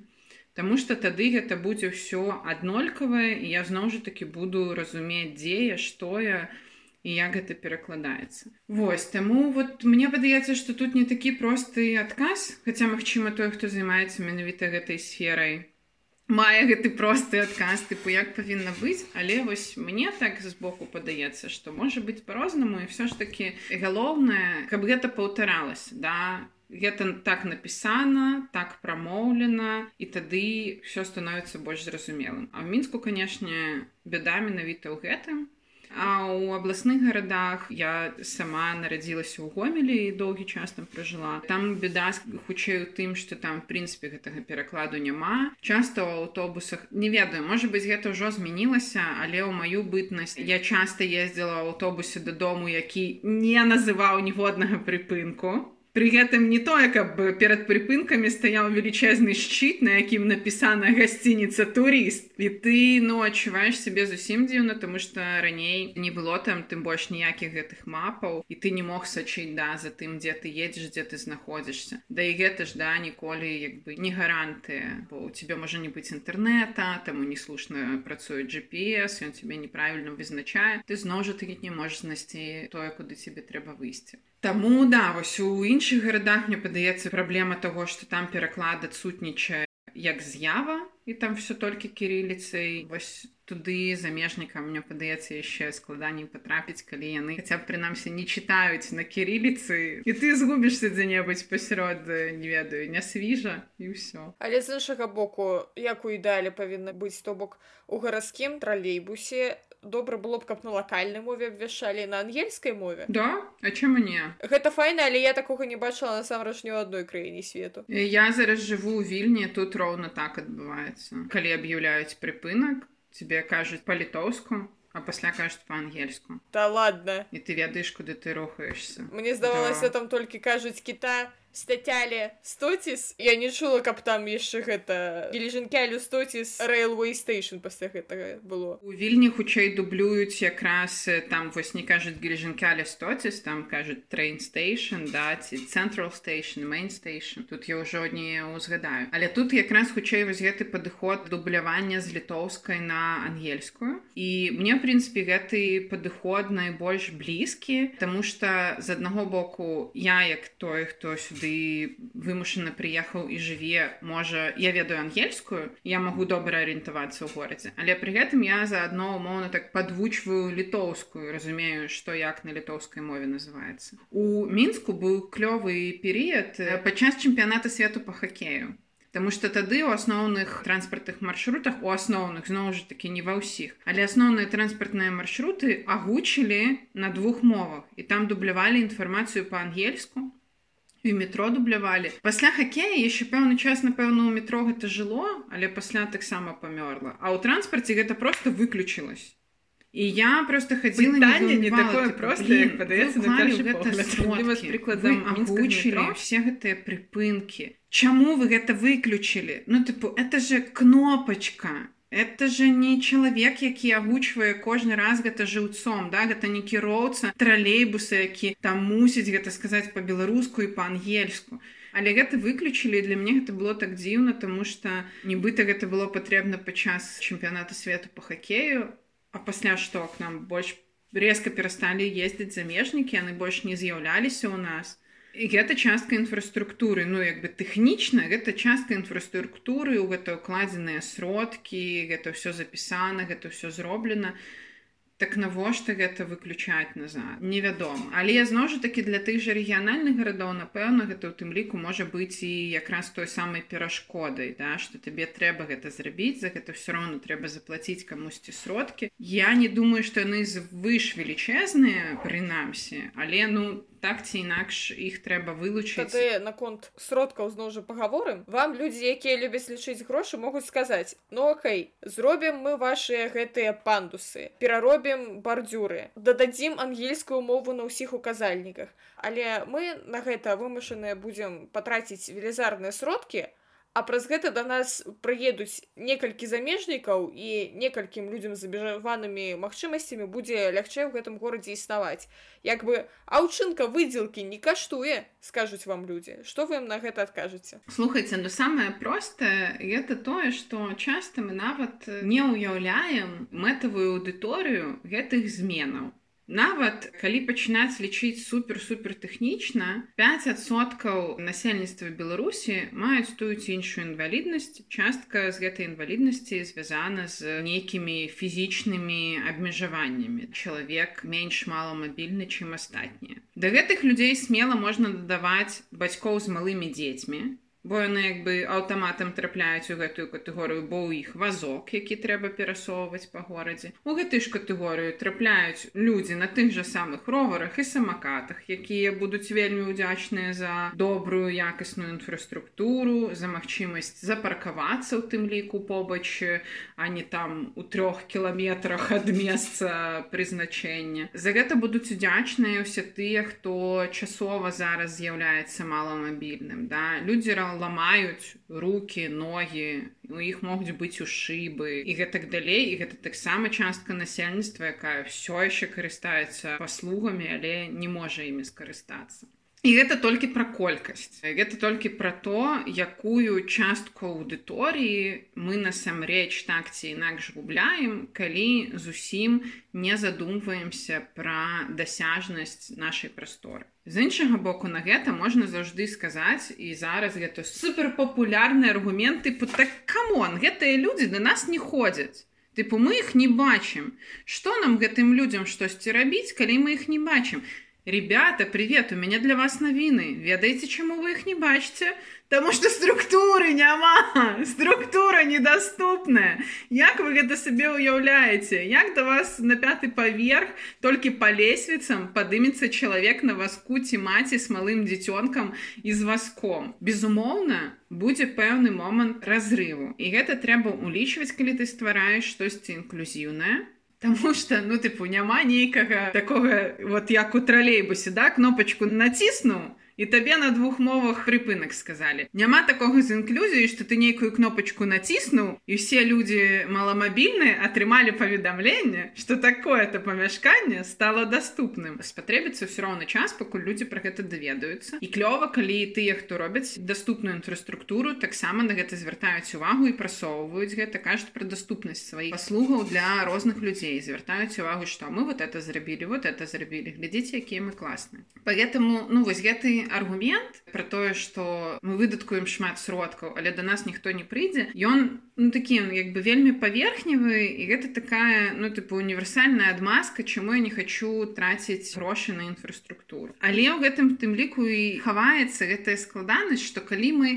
C: Таму што тады гэта будзе ўсё аднолькавае і я зноў жа такі буду разумець дзея што я, і як гэта перакладаецца. Вось таму вот мне падаецца што тут не такі просты адказ хаця магчыма той хто займаецца менавіта гэтай сферай мае гэты просты адказ тыпу як павінна быць але вось мне так збоку падаецца што можа быць по-рознаму і все ж таки галоўнае каб гэта паўтаралась да? Гэта так напісана так прамоўлена і тады все становіцца больш зразумелым. А ў мінску канешне беда менавіта ў гэтым А ў абласных гарадах я сама нарадзілася ў гомелі і доўгі час там пражыла. Там беда хутчэй у тым, што там в прынцыпе гэтага перакладу няма. Часта ў аўтобусах не ведаю, можа быць, гэта ўжо змянілася, але ў маю бытнасць я часта ездзіла ў аўтобусе дадому, які не называў ніводнага прыпынку. Пры гэтым не тое, каб перад прыпынкамі стаяў велічэзны шчыт, на якім напісана гасцініца турыст. І ты ну адчуваеш сябе зусім дзіўна, таму што раней не было там тым больш ніякіх гэтых мапаў і ты не мог сачыць да за тым, дзе ты едзеш, дзе ты знаходзішся. Да і гэта ж да ніколі як бы не гарантыя, бо у цябе можа не быць інтэрнэта, таму неслушна працуе GPS, ён цябе неправільна вызначае. Ты зноў жа такі не можаш знайсці тое, куды цябе трэба выйсці. Таму да вось у іншых гарадах мне падаецца праблема таго, што там пераклад адсутнічае як з'ява і там все толькі кірыліцай. Вось туды замежнікам мне падаецца яшчэ складаней патрапіць калі яны хаця б прынамсі не чытаюць на кірыліцы. І ты згубішся дзе-небудзь пасярод не ведаю не свіжа і ўсё.
B: Але з іншага боку як у ідэале павінна быць то бок у гарадскім тралейбусе добра было б каб на лакальнай мове абвяшалі на ангельскай мове.
C: Да? А чаму не
B: гэта файна але я такога не бачыла насамрэч ні ў адной краіне свету.
C: Я зараз жыву ў вільні тут роўна так адбываецца. Калі аб'яўляюць прыпынак тебе кажуць па-літоўску а пасля кажуць па-ангельску.
B: Да ладно
C: і ты ведаеш куды ты рухаешься
B: мне здавалася да. там толькі кажуць кіта стацялі стоціс я не чула каб там яшчэ гэта гележанкялю стоціс railway station пасля гэтага было.
C: У вільні хутчэй дублююць якраз там вось не кажуць гележанкялі стоціс там кажуць train station даці central station main station тут я ўжо не узгадаю але тут якраз хутчэй вось гэты падыход дублявання з літоўскай на ангельскую. І мне в прынцыпе гэты падыход найбольш блізкі тому что з аднаго боку я як той хто сюда сюды вымушана прыехаў і жыве можа я ведаю ангельскую я магу добра арыентавацца ў горадзе але пры гэтым я заадно умоўна так падвучваю літоўскую разумею што як на літоўскай мове называецца у мінску быў клёвы перыяд падчас чэмпіяната свету по хакею Таму што тады ў асноўных транспартных маршрутах у асноўных зноў жа такі не ва ўсіх але асноўныя транспартныя маршруты агучылі на двух мовах і там дублявалі інфармацыю па-ангельску і метро дублявалі пасля хакея яшчэ пэўны час напэўна у метро гэта жыло але пасля таксама памёрла. А ў транспарце гэта просто выключылась і я просто хадзіла
B: не такое проста, як падаецца метро.
C: все гэтыя прыпынкі. Чаму вы гэта выключылі? Ну тыпу это же кнопачка Это же не чалавек, які агучвае кожны раз гэта жыўцом, да? гэта не кіроўца тралейбуса, які там мусіць гэта сказаць па-беларуску і па-ангельску. Але гэта выключылі для мяне гэта было так дзіўна, таму што нібыта гэта было патрэбна падчас чэмпіяната свету по хакею, а пасля што к нам больш резка перасталі ездзіць замежнікі, яны больш не з'яўляліся ў нас. І гэта частка інфраструктуры ну як бы тэхнічна гэта частка інфраструктуры ў гэта ўкладзеныя сродкі гэта ўсё запісана гэта ўсё зроблена так навошта гэта выключаць назад? Невядома. Але зноў жа такі для тых жа рэгіянальных гарадоў напэўна гэта ў тым ліку можа быць і якраз той самай перашкодай да што табе трэба гэта зрабіць за гэта все роўно трэба заплаціць камусьці сродкі. Я не думаю што яны звыш велічэзныя прынамсі але ну так ці інакш іх трэба вылучыць.
B: Наконт сродкаў зноў жа пагаворым вам людзі якія любяць лічыць грошы могуць сказаць ну окей зробім мы вашыя гэтыя пандусы пераробім бардзюры дададзім ангельскую мову на ўсіх указальніках. Але мы на гэта вымушаныя будзем патраціць велізарныя сродкі а праз гэта да нас прыедуць некалькі замежнікаў і некалькім людзям з абмежаванымі магчымасцямі будзе лягчэй у гэтым горадзе існаваць. Як бы аўчынка выдзелкі не каштуе скажуць вам людзі. Што вы ім на гэта адкажаце?
C: Слухайце ну самае простае гэта тое што часта мы нават не ўяўляем мэтавую аўдыторыю гэтых зменаў Нават калі пачынаць лічыць супер супер тэхнічна 5соткаў насельніцтва беларусі маюць тую ці іншую інваліднасць. Частка з гэтай інваліднасці звязана з нейкімі фізічнымі абмежаваннямі. Чалавек менш маламабільны чым астатнія. Да гэтых людзей смела можна дадаваць бацькоў з малымі дзецьмі бо яны як бы аўтаматам трапляюць у гэтую катэгорыю бо ў іх вазок які трэба перасоўваць па горадзе у гэтай ж катэгорыю трапляюць людзі на тых жа самых роварах і самакатах якія будуць вельмі ўдзячныя за добрую якасную інфраструктуру за магчымасць запаркавацца ў тым ліку побач а не там у трох кіламетрах ад месца прызначэння за гэта будуць удзячныя ўсе тыя хто часова зараз з'яўляецца маламабільным да. Людзі ламаюць руки ногі у іх могуць быць у шыбы і гэтак далей і гэта таксама частка насельніцтва якая ўсё яшчэ карыстаецца паслугамі але не можа імі скарыстацца І гэта толькі пра колькасць. Гэта толькі пра то, якую частку аўдыторыі мы насамрэч так ці інакш губляем, калі зусім не задумваемся пра дасяжнасць нашай прасторы. З іншага боку на гэта можна заўжды сказаць і зараз гэта суперпапулярныя аргументы так камон, гэтыя людзі да нас не ходзяць. Тыпу мы іх не бачым. Што нам гэтым людзям штосьці рабіць, калі мы іх не бачым? Ребята, привет, у меня для вас новины. Ведаете, чему вы их не бачите? Потому что структуры няма, структура недоступная. Як вы это себе уявляете? Як до вас на пятый поверх, только по лесвицам подымется человек на воску тимати с малым детенком и с воском? Безумовно, будет пэўный момент разрыву. И это треба уличивать, когда ты створаешь что-то инклюзивное, Таму што ну тыпу няма нейкага такога вот як у тралейбусе да кнопачку націснуў і табе на двух мовах прыпынак сказалі. Няма такога з інклюзіі што ты нейкую кнопачку націснуў і все людзі маламабільныя атрымалі паведамленне што такое-то памяшканне стало доступным спатрэбіцца ўсё роўны час пакуль людзі пра гэта даведаюцца. І клёва калі тыя хто робяць доступную інфраструктуру таксама на гэта звяртаюць увагу і прасоўваюць гэта кажуць пра доступнасць сваіх паслугаў для розных людзей. Звяртаюць увагу што мы вот это зрабілі вот это зрабілі глядзіце якія мы класныя поэтому ну вось гэты аргумент про тое что мы выдаткуем шмат сродкаў але до нас ніхто не прыйдзе ён ну такі як бы вельмі паверхневы і гэта такая ну тыпу універсальная адмазка чаму я не хочу траціць грошы на інфраструктуру. Але ў гэтым тым ліку і хаваецца гэтая складанасць что калі мы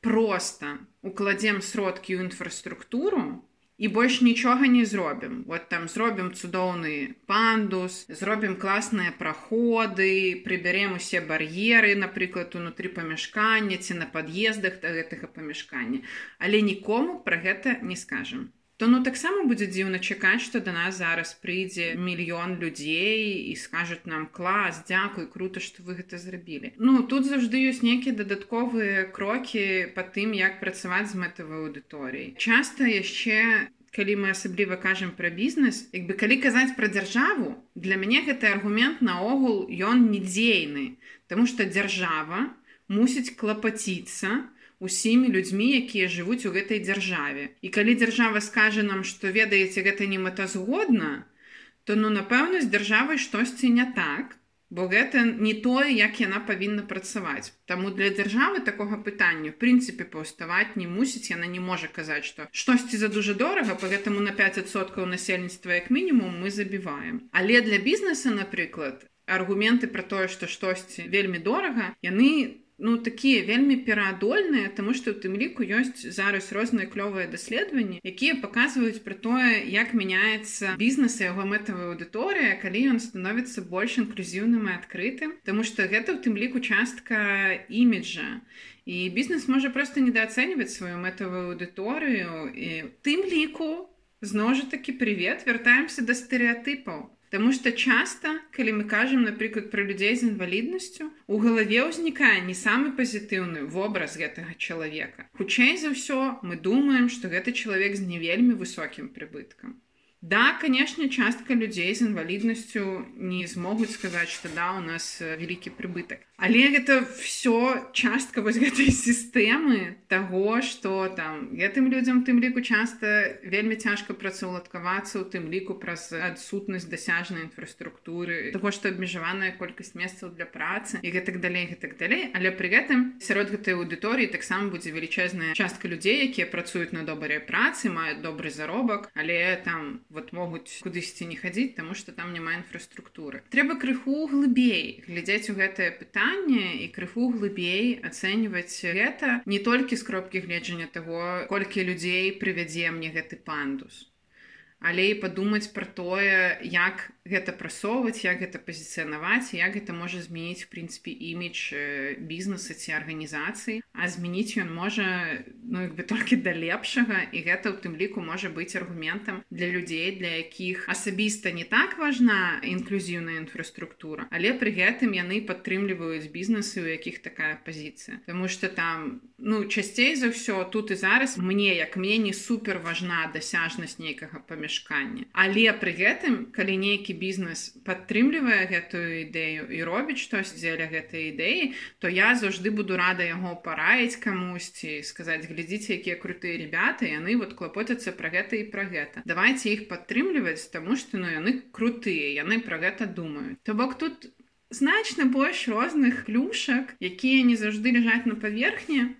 C: просто укладзем сродкі ў інфраструктуру і больш нічога не зробім вот там зробім цудоўны пандус зробім класныя праходы прыбярем усе бар'еры напрыклад унутры памяшкання ці на пад'ездах да гэтага памяшкання але нікому пра гэта не скажам то ну таксама будзе дзіўна чакаць што да нас зараз прыйдзе мільён людзей і скажуць нам клас дзякуй круто што вы гэта зрабілі ну тут заўжды ёсць нейкія дадатковыя крокі па тым як працаваць з мэтавай аўдыторыяй. Часта яшчэ калі мы асабліва кажам пра бізнес як бы калі казаць пра дзяржаву для мяне гэты аргумент наогул ён недзейны Таму што дзяржава мусіць клапаціцца на усімі людзьмі якія жывуць у гэтай дзяржаве. І калі дзяржава скажа нам што ведаеце гэта не мэтазгодна то ну напэўна з дзяржавай штосьці не так бо гэта не тое як яна павінна працаваць. Таму для дзяржавы такога пытання прынцыпе паўставаць не мусіць. Яна не можа казаць што штосьці за дужа дорага по гэтаму на 5соткаў насельніцтва як мінімум мы забіваем. Але для бізнеса напрыклад аргументы про тое што штосьці вельмі дорага яны не ну такія вельмі пераадольныя тому что у тым ліку ёсць зараз розныя клёвыя даследаванні якія паказваюць пра тое як мяняецца бізнес яго мэтавая аўдыторыя калі ён становіцца больш інклюзіўным і адкрытым тому что гэта ў тым ліку частка іміджа і бізнес можа просто недаацэньваць сваю мэтавую аўдыторыю і тым ліку зноў жа такі привет вяртаемся да стэеатыпаў Таму што часта, калі мы кажам, напрыклад, пра людзей з інваліднасцю, у галаве ўзнікае не самы пазітыўны вобраз гэтага чалавека. Хутчэй за ўсё мы думаем, што гэты чалавек з не вельмі высокім прыбыткам. Да, конечно, частка людзей з інваліднасцю не змогуць сказаць, што да у нас вялікі прыбытак. Але гэта все частка вось гэтай сістэмы таго, што там гэтым людзям тым ліку часта вельмі цяжка працаўладкавацца ў тым ліку праз адсутнасць дасяжнай інфраструктуры, таго, што абмежаваная колькасць месцаў для працы і гэтак далей гэтак далей. Але пры гэтым сярод гэтай аўдыторыі таксама будзе велічэзная частка людзей, якія працуюць на добрай працы, маюць добры заробак, але там вот могуць кудысьці не хадзіць тому что там няма інфраструктуры. Трэба крыху глыбей глядзець у гэтае пытанне і крыху глыбей ацэньваць гэта не толькі з кропкі гледжання того колькі людзей прывядзе мне гэты пандус але і падумаць пра тое як гэта прасоўваць як гэта пазіцыянаваць як гэта можа змяніць в прынцыпе імідж бізнеса ці арганізацыі. А змяніць ён можа ну як бы толькі да лепшага і гэта ў тым ліку можа быць аргументам для людзей для якіх асабіста не так важна інклюзіўная інфраструктура але пры гэтым яны падтрымліваюць бізнесы у якіх такая пазіцыя. Таму что там ну часцей за ўсё тут і зараз мне як мне не супер важна дасяжнасць нейкага памяшканне але пры гэтым калі нейкі бізнес падтрымлівае гэтую ідэю і робіць штось дзеля гэтай ідэі то я заўжды буду рада яго параіць камусьці сказаць глядзіце якія крутыя ребята яны вот клапоцяцца пра гэта і пра гэта давайте іх падтрымліваць таму што ну яны крутыя яны пра гэта думаюць то бок тут значна больш розных клюшак якія не заўжды ляжаць на паверхне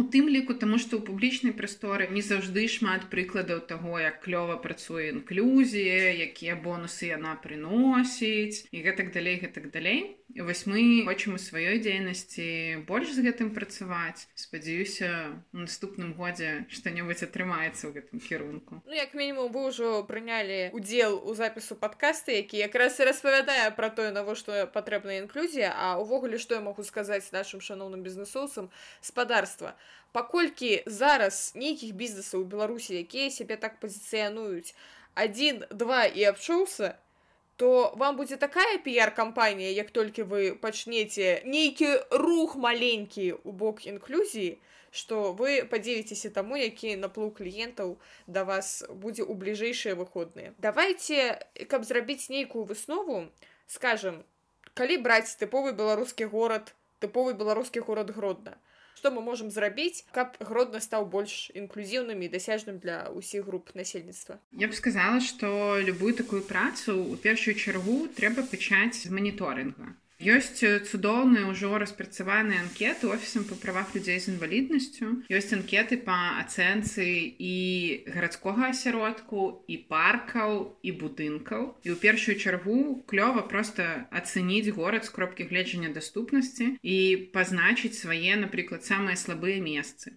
C: У тым ліку таму што ў публічнай прасторы не заўжды шмат прыкладаў таго як клёва працуе інклюзія якія бонусы яна прыносіць і гэтак далей гэтак далей І вось мы хочам у сваёй дзейнасці больш з гэтым працаваць. спадзяюся у наступным годзе што-небудзь атрымаецца ў гэтым кірунку.
B: Ну як мінімум вы ўжо прынялі удзел у запісу падкасты, які якраз і распавядае пра тое, навошта патрэбная інклюзія, а ўвогуле што я магу сказаць нашым шаноўным бізнесоўцам спадарства. Паколькі зараз нейкіх бізнесаў у Беларусі, якія сябе так пазіцыянуюць адзін, два і абчуўся, то вам будзе такая піяр-кампанія, як толькі вы пачнеце нейкі рух маленькі ў бок інклюзіі, што вы падзеліцеся таму, які наплыў кліентаў да вас будзе ў бліжэйшыя выходныя. Давайце, каб зрабіць нейкую выснову, скажам, калі браць тыповы беларускі горад, тыповы беларускі горад гродна што мы можам зрабіць каб гродна стаў больш інклюзіўным і дасяжным для ўсіх груп насельніцтва
C: я б сказала што любую такую працу у першую чаргу трэба пачаць з маніторынга Ёсць цудоўныя ўжо распрацаваныя анкеты офісам па правах людзей з інваліднасцю. Ёсць анкеты па ацэнцы і гарадскога асяродку і паркаў і будынкаў. І ў першую чаргу клёва проста ацэніць горад з кропкі гледжання даступнасці і пазначыць свае, напрыклад, самыя слабыя месцы.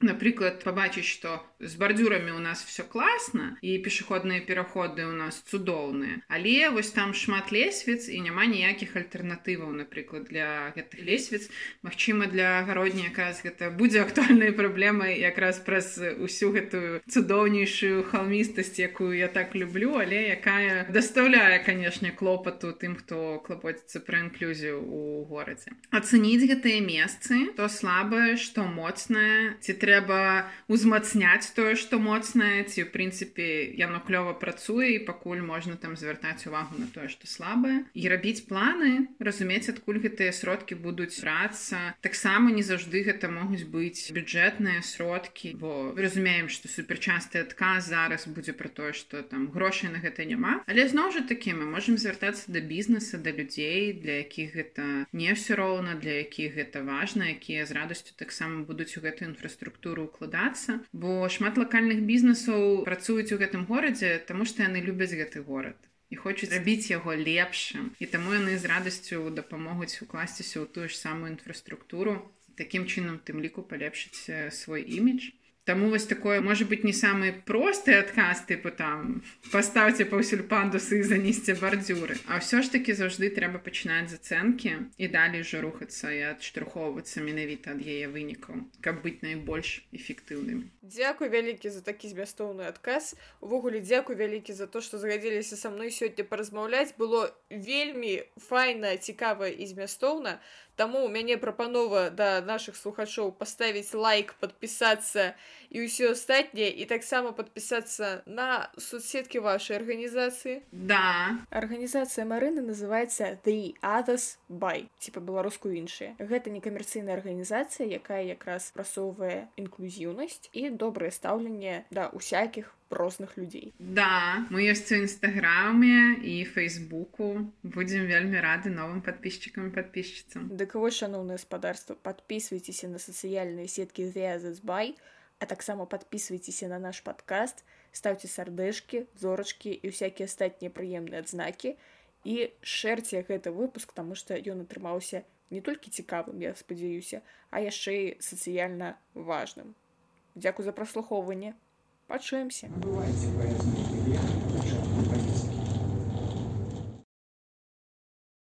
C: Напрыклад пабачыць што з бардюрамі у нас все класна і пешаходныя пераходы у нас цудоўныя але вось там шмат лесвіц і няма ніякіх альтэрнатываў напрыклад для гэтых лесвіц Мачыма для гародні якраз гэта будзе актуальнай праблемай якраз праз усю гэтую цудоўнейшую халмістасць якую я так люблю але якая дастаўляе канешне клопату тым хто клапоціцца пра інклюзію у горадзе ацаніць гэтыя месцы то слабае што моцнае ці трэба трэба узмацняць тое што моцнае ці в прынцыпе яно клёва працуе і пакуль можна там звяртаць увагу на тое што слабае. І рабіць планы разумець адкуль гэтыя сродкі будуць рацца таксама не заўжды гэта могуць быць бюджэтныя сродкі бо разумеем што суперчасты адказ зараз будзе пра тое што там грошай на гэта няма. Але зноў жа такі мы можемм звяртацца да бізнеса да людзей для якіх гэта не ўсё роўна для якіх гэта важна якія з радасцю таксама будуць у гэтую інфраструктуру структуру укладацца бо шмат лакальных бізнесаў працуюць у гэтым горадзе таму што яны любяць гэты горад і хочуць рабіць яго лепшым. І таму яны з радасцю дапамогуць укласціся ў тую ж самую інфраструктуру такім чынам тым ліку палепшыць свой імідж Таму вось такое можа быць не самы просты адказ тыпу там паставце паўсюль пандусы і занесце бардзюры А ўсё ж такі заўжды трэба пачынаць зацэнкі і далей жа рухацца і адштурхоўвацца менавіта ад яе вынікаў каб быць найбольш эфектыўным
B: Дзякуй вялікі за такі змястоўны адказ увогуле дзякуй вялікі за то што згадзіліся са мной сёння паразмаўляць было вельмі файна цікава і змястоўна Таму у мяне прапанова да нашых слухачоў паставіць лайк подпісацца і ўсё астатняе і таксама подпісацца на соцсеткі вашай арганізацыі
C: да.
B: Арганізацыя марыны называется the others by ці па-беларуску іншыя гэта некамерцыйная арганізацыя якая якраз прасоўвае інклюзіўнасць і добрае стаўленне да усякіх розных людзей.
C: Да мы ёсць у нстаграме і фейсбуку. Будзем вельмі рады новым подписчикам подписчицам
B: да кого шаноўна гаспадарства подписывайтеся на сацыяльныя сеткі by а таксама подписывайтеся на наш подкаст ставьте сардэшки зорачки і всякие астатнія прыемныя адзнакі і шэрце гэты выпуск тому что ён атрымаўся не толькі цікавым я спадзяюся а яшчэ і сацыяльна важным Дзякуй за праслухоўванне Пачуемся.
A: Бывайте, поэтому.